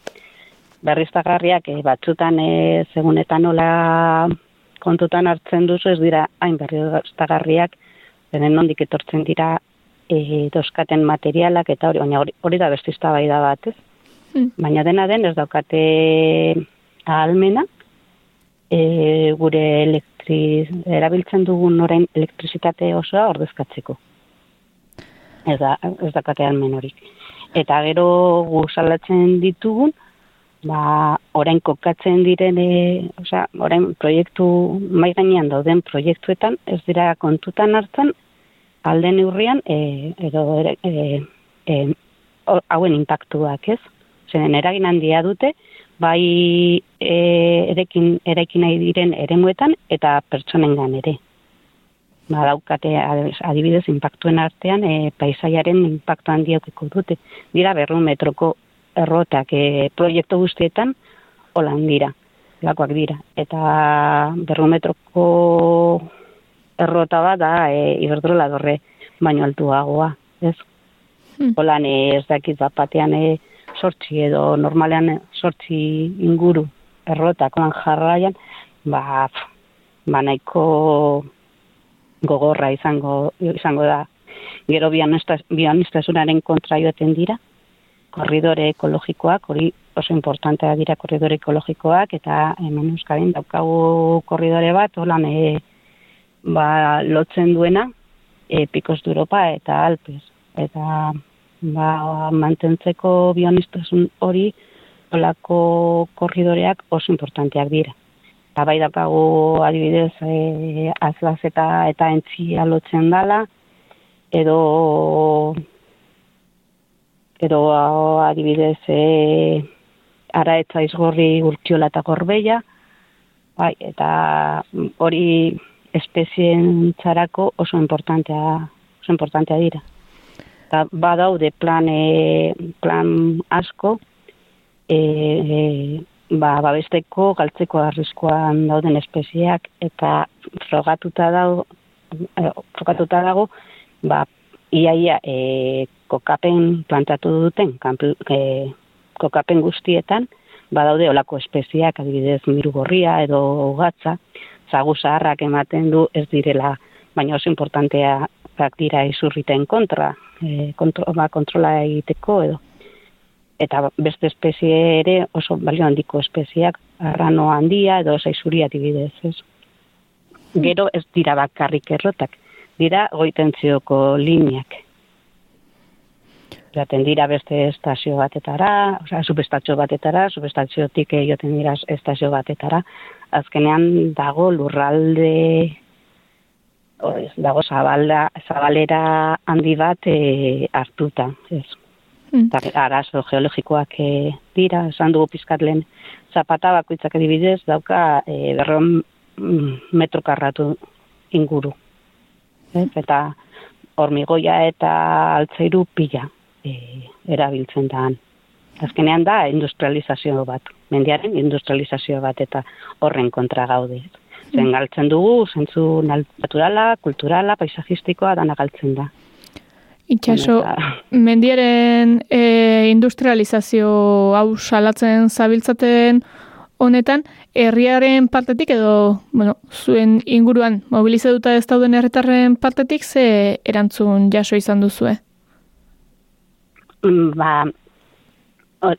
berriztagarriak e, batzutan e, segunetan nola kontutan hartzen duzu ez dira hain berriztagarriak zeren nondik etortzen dira e, doskaten materialak eta hori, baina hori, hori da beste eztabaida bat, ez? Hmm. Baina dena den ez daukate ahalmena e, gure elektri, erabiltzen dugun orain elektrizitate osoa ordezkatzeko. Ez da, ez daukate ahalmen hori. Eta gero gu salatzen ditugun, ba, orain kokatzen diren, e, osea, orain proiektu, mai gainean dauden proiektuetan, ez dira kontutan hartzen, alde neurrian, e, edo, e, e, hauen impactuak, ez? Zeren eragin handia dute, bai e, erekin, erekin nahi diren eremuetan eta pertsonengan ere. Ba, daukate adibidez impactuen artean e, paisaiaren impactu handiaukiko dute. Dira berrun metroko errotak e, proiektu guztietan holan dira, lakoak dira. Eta berrun metroko errota bat da e, iberdrola dorre baino altuagoa, ez? Hmm. Holan e, ez dakit bat batean e, sortzi edo normalean sortzi inguru errotak holan jarraian, ba, pf, ba nahiko gogorra izango izango da. Gero bianistasunaren kontra joaten dira, korridore ekologikoak, hori oso importantea dira korridore ekologikoak, eta hemen Euskadin daukagu korridore bat, holan e, ba, lotzen duena, e, Picos Europa eta Alpes. Eta ba, mantentzeko bionistasun hori, olako korridoreak oso importanteak dira. Eta bai daukagu adibidez e, azlaz eta eta entzia lotzen dala, edo edo adibidez e, ara eta izgorri urtiola eta gorbeia, bai, eta hori espezientzarako oso importantea, oso importantea dira. Eta badaude plan, e, plan asko, e, e, ba, babesteko galtzeko arriskoan dauden espeziak eta frogatuta dago, e, frogatuta dago ba, iaia e, kokapen plantatu duten kanpl- e, kokapen guztietan badaude olako espeziak, adibidez miru gorria edo ugatza, zagu zaharrak ematen du ez direla, baina oso importantea dira izurriten kontra, e, kontro, ba, kontrola egiteko edo. Eta beste espezie ere oso balio handiko espeziak, arrano handia edo zaizuria adibidez, ez. Gero ez dira bakarrik errotak, dira goitentzioko lineak. Zaten dira beste estazio batetara, osea, subestatxo batetara, subestaziotik joten dira estazio batetara. Azkenean dago lurralde, oiz, dago zabalda, zabalera handi bat e, hartuta, ez. Mm. arazo geologikoak e, dira, esan dugu pizkat lehen zapata bakoitzak adibidez, dauka e, berron mm, metro karratu inguru. Ez? Eta hormigoia eta altzeiru pila e, erabiltzen da. Azkenean da industrializazio bat, mendiaren industrializazio bat eta horren kontra gaude. Zen galtzen dugu, zentzu naturala, kulturala, paisajistikoa dana galtzen da. Itxaso, mendiaren e, industrializazio hau salatzen zabiltzaten honetan, herriaren partetik edo, bueno, zuen inguruan mobilizatuta ez dauden herritarren partetik ze erantzun jaso izan duzue? Mm, ba,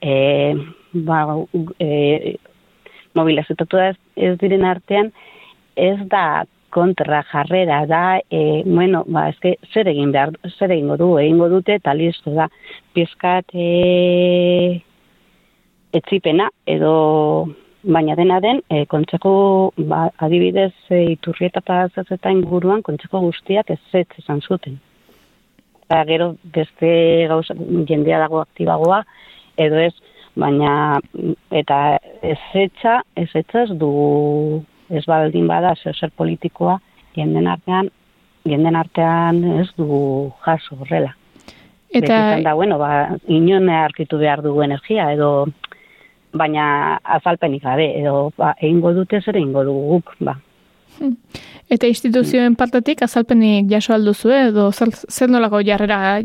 e, ba, e, mobilizatu ez, ez diren artean, ez da kontra jarrera da, e, bueno, ba, ezke, zer egin behar, zer egin du, egingo dute, eta listo da, pizkat e, etzipena, edo baina dena den, e, kontzeko, ba, adibidez, e, iturrieta eta inguruan, kontzeko guztiak ez ez izan zuten. Eta gero beste gauza jendea dago aktibagoa edo ez baina eta ez etxa ez du ez baldin bada zer zer politikoa jenden artean jenden artean ez du jaso horrela eta da bueno ba inone arkitu behar dugu energia edo baina azalpenik gabe edo ba eingo dute zer eingo dugu guk ba hmm. Eta instituzioen partetik azalpenik jaso alduzu edo zer nolako jarrera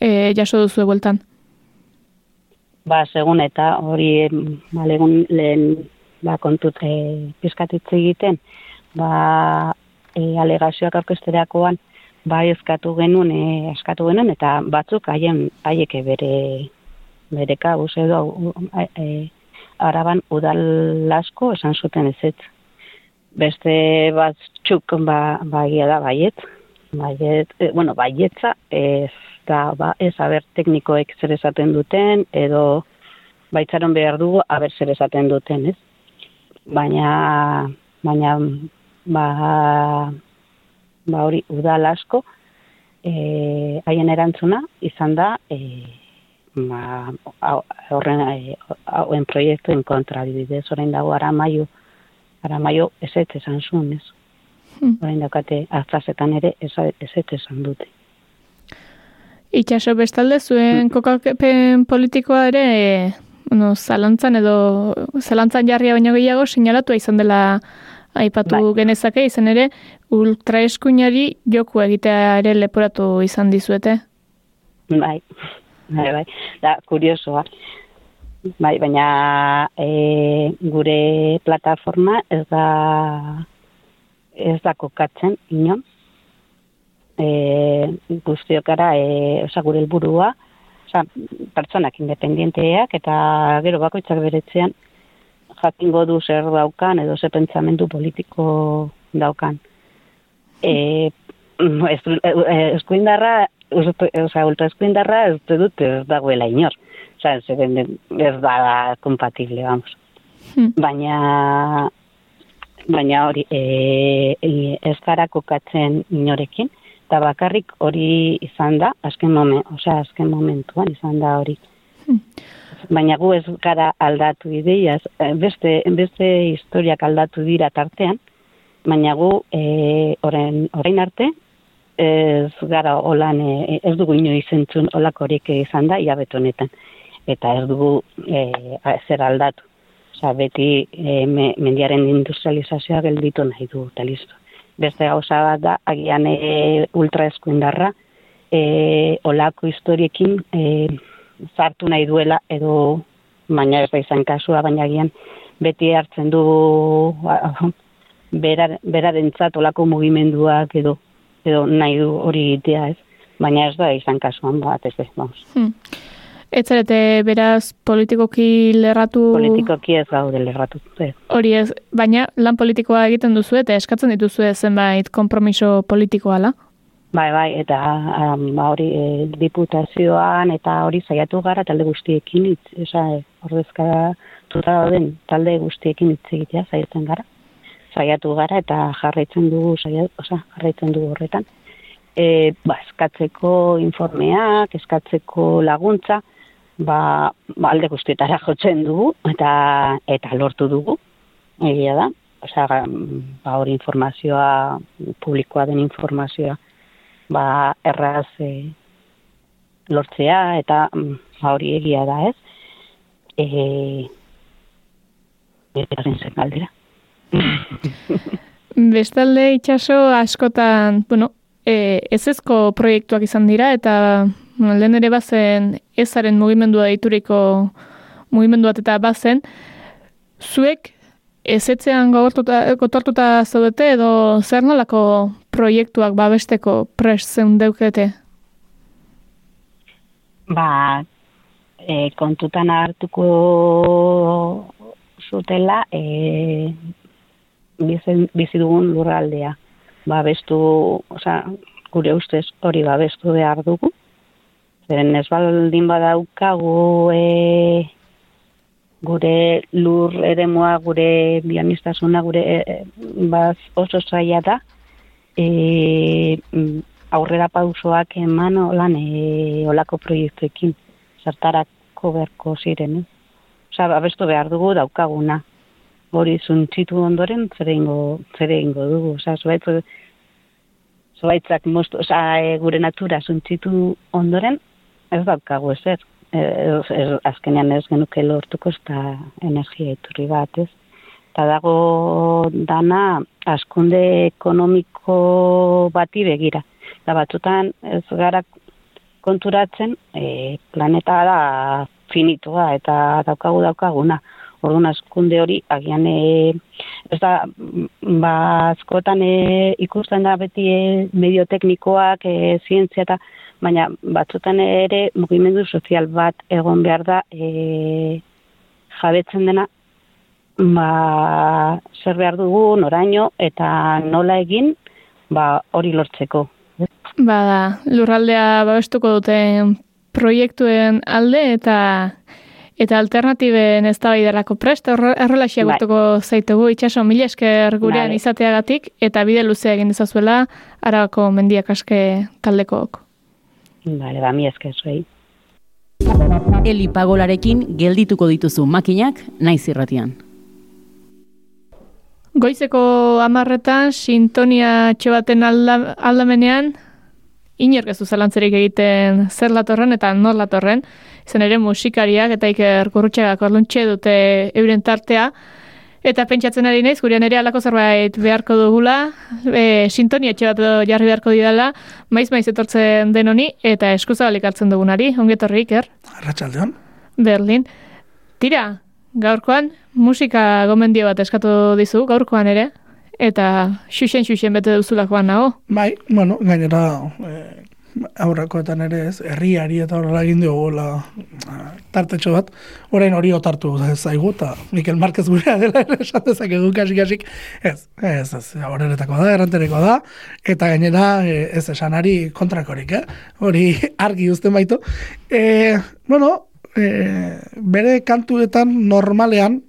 e, jaso duzu bueltan? Ba, segun eta hori ba, legun lehen ba, kontut e, pizkatitze egiten, ba, e, alegazioak aurkesterakoan, ba, eskatu genuen, e, eskatu genuen, eta batzuk haien haieke bere bere kabuz edo e, araban udal asko esan zuten ez beste bat txuk ba, ba da baiet, baiet, e, bueno, baietza ez da, ba, ez haber teknikoek zer esaten duten, edo baitzaron behar dugu haber zer esaten duten, ez? Baina, baina, ba, ba hori udal asko, e, haien erantzuna izan da, e, ba, horren, e, hauen proiektuen kontra, dibidez, orain dago ara maio, ara maio ez ez esan zuen, ez. Hmm. Horain daukate, aztazetan ere ez ez esan dute. Itxaso bestalde zuen hmm. kokapen politikoa ere, bueno, zalantzan edo zalantzan jarria baino gehiago sinalatu izan dela aipatu bai. genezake izan ere ultraeskuinari joku egitea ere leporatu izan dizuete. Bai, bai, bai. Da, kuriosoa. Bai, baina e, gure plataforma ez da ez da kokatzen inon. E, guztiokara, e, oza, gure helburua, oza, pertsonak independienteak eta gero bakoitzak beretzean jakingo du zer daukan edo ze pentsamendu politiko daukan. E, ez, eskuindarra, oza, ultra eskuindarra ez dut ez dagoela inor zan, zeren ez da kompatible, vamos. Hmm. Baina, baina hori, e, e, ez gara kokatzen inorekin, eta bakarrik hori izan da, azken, momen, osea, azken momentuan izan da hori. Hmm. Baina gu ez gara aldatu ideiaz, eh, beste, beste historiak aldatu dira tartean, baina gu e, oren, orain arte, ez gara olan, e, ez dugu inoiz entzun olakorik izan da, iabetonetan eta ez dugu e, zer aldatu. Osa, beti e, mendiaren industrializazioa gelditu nahi du, eta listo. Beste gauza bat da, agian e, ultra eskuindarra, e, olako historiekin e, zartu nahi duela edo baina ez da izan kasua, baina gian beti hartzen du berar, berarentzat olako mugimenduak edo edo nahi du hori egitea ez, baina ez da izan kasuan bat ez ez, vamos. Hmm. Ez zarete, beraz, politikoki lerratu... Politikoki ez gaude lerratu. Ez. Hori ez, baina lan politikoa egiten duzu eta eskatzen dituzu zenbait kompromiso politikoa, la? Bai, bai, eta um, hori e, diputazioan eta hori saiatu gara talde guztiekin, itz, esa, e, ordezka tuta dauden talde guztiekin hitz egitea saiatzen gara. Saiatu gara eta jarraitzen dugu, saiatu, oza, jarraitzen dugu horretan. E, ba, eskatzeko informeak, eskatzeko laguntza, ba, ba alde guztietara jotzen dugu eta eta lortu dugu. Egia da. Osea ba hori informazioa publikoa den informazioa ba erraz e, lortzea eta ba hori egia da ez? Eh Eta zen galdera. Bestalde itxaso askotan, bueno, e, ez ezko proiektuak izan dira, eta bueno, lehen ere bazen ezaren mugimendua deituriko mugimenduat eta bazen, zuek ezetzean gotortuta zaudete edo zer nolako proiektuak babesteko pres deukete? Ba, e, kontutan hartuko zutela e, bizi dugun lurraldea. Babestu, osea, gure ustez hori babestu behar dugu, Zeren ez baldin badaukagu e, gure lur eremoa, gure bionistasuna, gure e, baz oso zaila da, e, aurrera pausoak eman olan e, olako proiektuekin, zartarako berko ziren. Eh? Osa, abestu behar dugu daukaguna. Hori zuntzitu ondoren, zere ingo, dugu. Osa, zuaitz, zuaitzak moztu, osa, e, gure natura zuntzitu ondoren, ez daukagu ezer. Ez, ez, azkenean ez genuke lortuko ez da energia iturri bat, ez? Eta dago dana askunde ekonomiko bati begira. Da batzutan ez gara konturatzen e, planeta da finitua eta daukagu daukaguna. Orduan askunde hori agian e, ez da ba askotan e, ikusten da beti e, medio teknikoak e, zientzia eta baina batzutan ere mugimendu sozial bat egon behar da e, jabetzen dena ba, zer behar dugu noraino eta nola egin ba, hori lortzeko. Ba, lurraldea babestuko duten proiektuen alde eta eta alternatiben ez da biderako prest, errelaxia bai. zaitugu itxaso mila esker gurean izateagatik eta bide luzea egin dezazuela arabako mendiak aske taldekook. Bale, ba, mi esker zuei. Eli pagolarekin geldituko dituzu makinak naiz irratian. Goizeko amarretan, sintonia txebaten alda, aldamenean, inorkezu zelantzerik egiten zer latorren eta nor latorren, zen ere musikariak eta iker kurrutxagak orluntxe dute euren tartea, Eta pentsatzen ari naiz, gurean ere alako zerbait beharko dugula, e, sintonia etxe bat jarri beharko didala, maiz maiz etortzen den honi, eta eskuzabalik hartzen dugunari, ongetorri iker. Arratxaldeon. Berlin. Tira, gaurkoan, musika gomendio bat eskatu dizu, gaurkoan ere, eta xuxen-xuxen bete duzulakoan nago. Bai, bueno, gainera, e, aurrakoetan ere ez, herriari eta horrela egin dugu la, tartetxo bat, orain hori otartu zaigu, eta Mikel Marquez gurea dela ere esatezak edu kasik-kasik, ez, ez, ez, horretako da, errantereko da, eta gainera e, ez esanari kontrakorik, eh? hori argi uzten baitu. E, bueno, e, bere kantuetan normalean,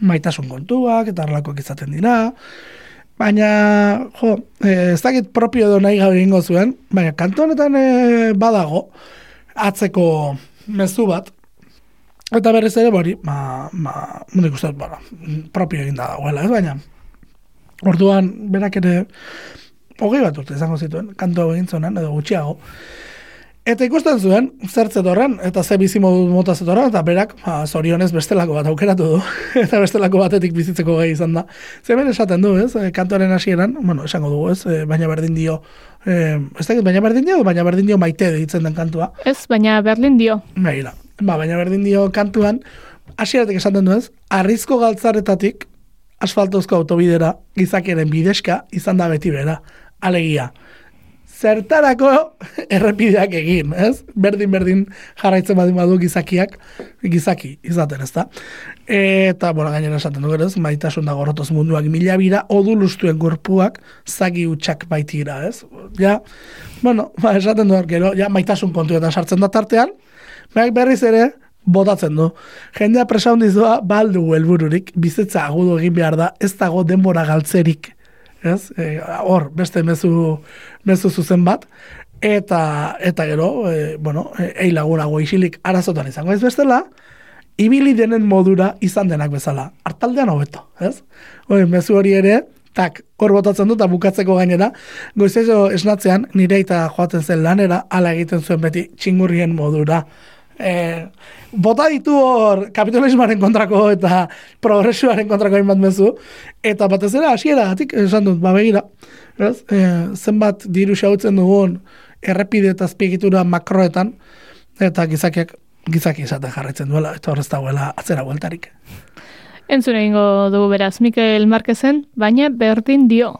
maitasun kontuak, eta harlakoak izaten dira, Baina, jo, eh, ez dakit propio edo nahi gabe ingo zuen, baina kantu honetan eh, badago, atzeko mezu bat, eta berriz ere, bori, ma, ma, mundik uste, bueno, propio egin da dagoela, ez? Baina, orduan, berak ere, hogei bat urte izango zituen, kantu egin zuenan, edo gutxiago, Eta ikusten zuen, zer zetorren, eta ze bizi modu mota zetorren, eta berak, ba, zorionez bestelako bat aukeratu du, eta bestelako batetik bizitzeko gai izan da. Zemen esaten du, ez, e, kantoren hasieran, bueno, esango dugu, ez, e, baina berdin dio, e, ez da, baina berdin dio, baina berdin dio maite ditzen den kantua. Ez, baina berdin dio. Baina, Ba, baina berdin dio kantuan, hasieratik esaten du ez, arrizko galtzaretatik asfaltozko autobidera gizakiaren bidezka izan da beti bera. Alegia, zertarako errepideak egin, ez? Berdin-berdin jarraitzen badin badu gizakiak, gizaki izaten, ez da? Eta, bueno, gainera esaten du ez, maitasun da gorrotoz munduak mila bira, odulustuen gorpuak zagi utxak baitira, ez? Ja, bueno, ba, esaten du gero, ja, maitasun kontuetan sartzen da tartean, berak berriz ere, botatzen du. Jendea presa doa, baldu helbururik, bizitza agudu egin behar da, ez dago denbora galtzerik ez? E, hor, beste mezu, mezu zuzen bat, eta eta gero, e, bueno, e, ei lagunago isilik arazotan izango ez bestela, ibili denen modura izan denak bezala. Artaldean hobeto, ez? Hoi, mezu hori ere, tak, hor botatzen dut, bukatzeko gainera, goizezo esnatzean, nire eta joaten zen lanera, ala egiten zuen beti txingurrien modura. E, bota ditu hor kapitalismoaren kontrako eta progresioaren kontrako hainbat mezu, eta batez ere hasiera gatik, esan dut, babegira, ez? E, zenbat diru xautzen dugun errepide eta azpiegitura makroetan, eta gizakiak gizaki izaten jarraitzen duela, eta horrez dagoela atzera bueltarik. Entzun egingo dugu beraz, Mikel Marquezen, baina berdin dio.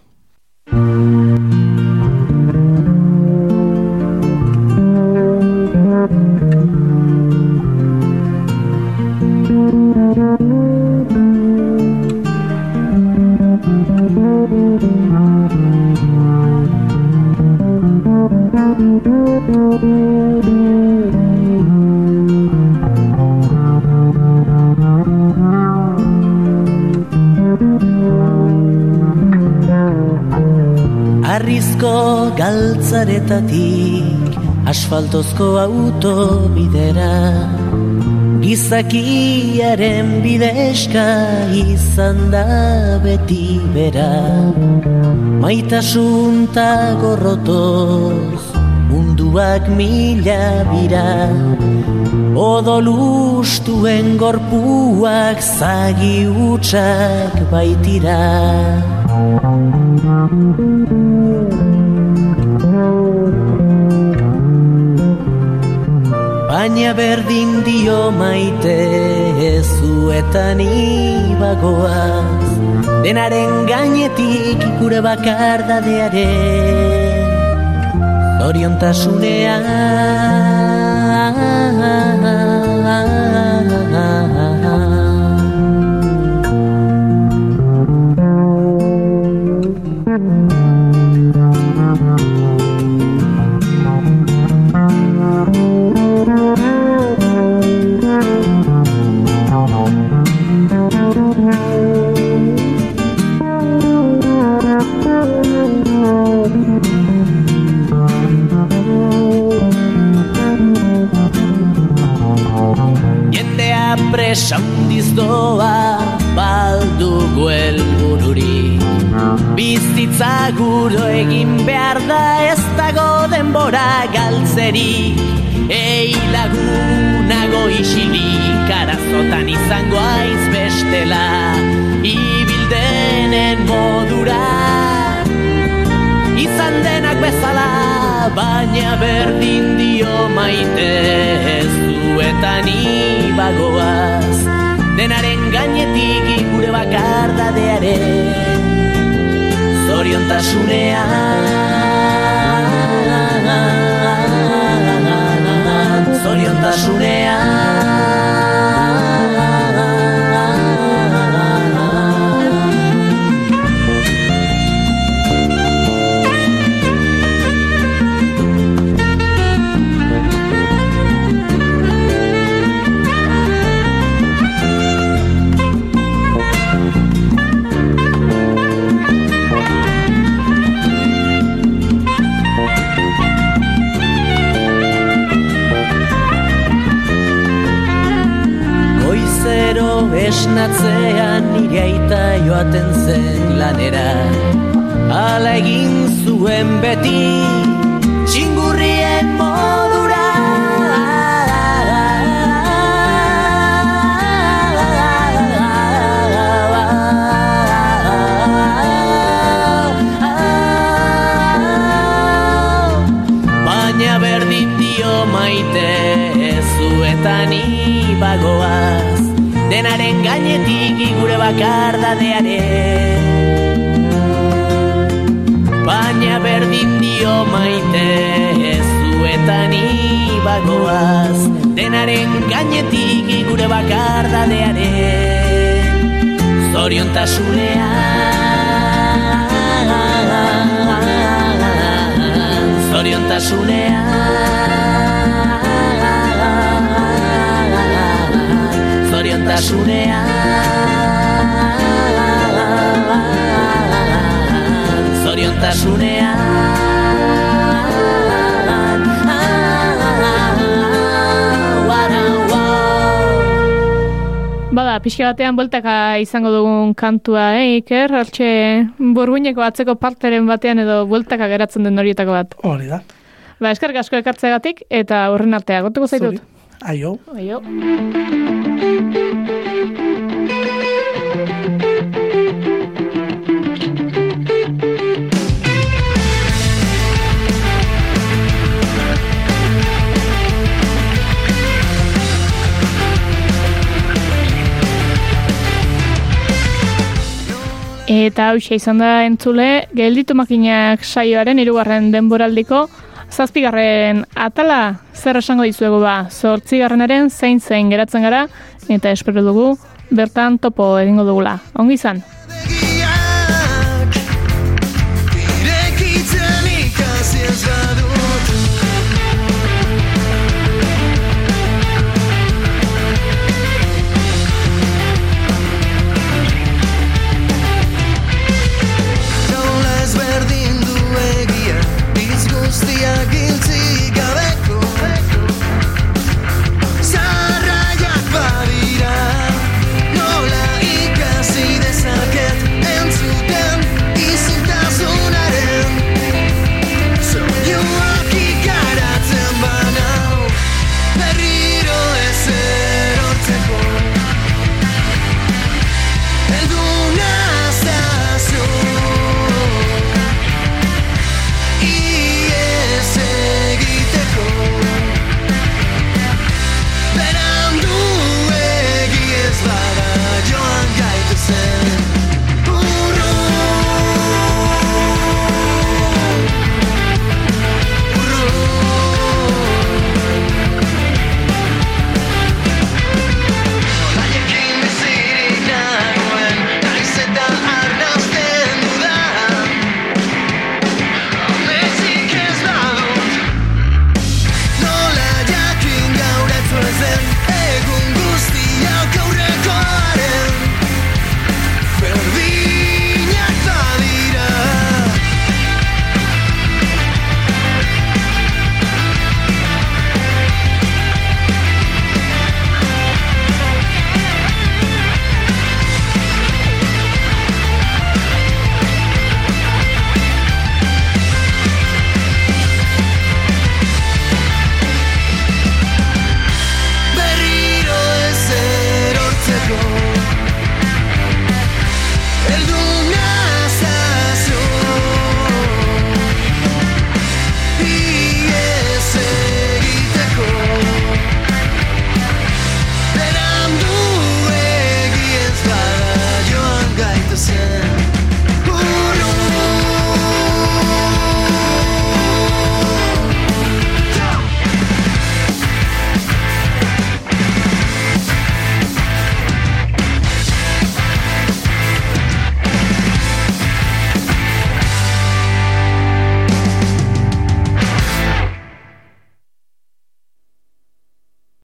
Arrizko galtzaretatik asfaltozko autobidera Gizakiaren bideska izan da beti bera. Maitasun ta gorrotoz munduak mila bira. Odolustuen gorpuak zagi utxak baitira Baina berdin dio maite ezuetan ibagoaz. Denaren gainetik ikure bakar dadearen Zoriontasunean esandiz doa baldugu elbururi Bizitza guro egin behar da ez dago denbora galtzeri. Ei lagunago isilik arazotan izango aiz bestela. Ibildenen modura izan denak bezala Baina berdin dio maite ez zuetan ibagoaz Denaren gainetik gure bakar dadearen Zoriontasunean. Zoriontasunean esnatzean nire aita joaten zen lanera. Ala egin zuen beti txingurrien modura. Baina berdin dio maite zuetan zuetan ibagoaz Denaren gainetik gure bakardadearen Baina berdin dio maite zuetan ibagoaz. Denaren gainetik gure bakardadearen Zoriontasunean. Zoriontasunean Zoriontasunean Zoriontasunean Bada, pixka batean bueltaka izango dugun kantua, eh, Iker? Hortxe, burguineko atzeko parteren batean edo bueltaka geratzen den horietako bat. Hori da. Ba, eskerrik asko ekartzeagatik eta horren artea, gotuko zaitut. Aio. Aio. Eta hausia izan da entzule, gelditu makinak saioaren hirugarren denboraldiko zazpigarren atala zer esango dizuegu ba, zortzigarrenaren zein zein geratzen gara, eta espero dugu bertan topo egingo dugula. Ongi izan?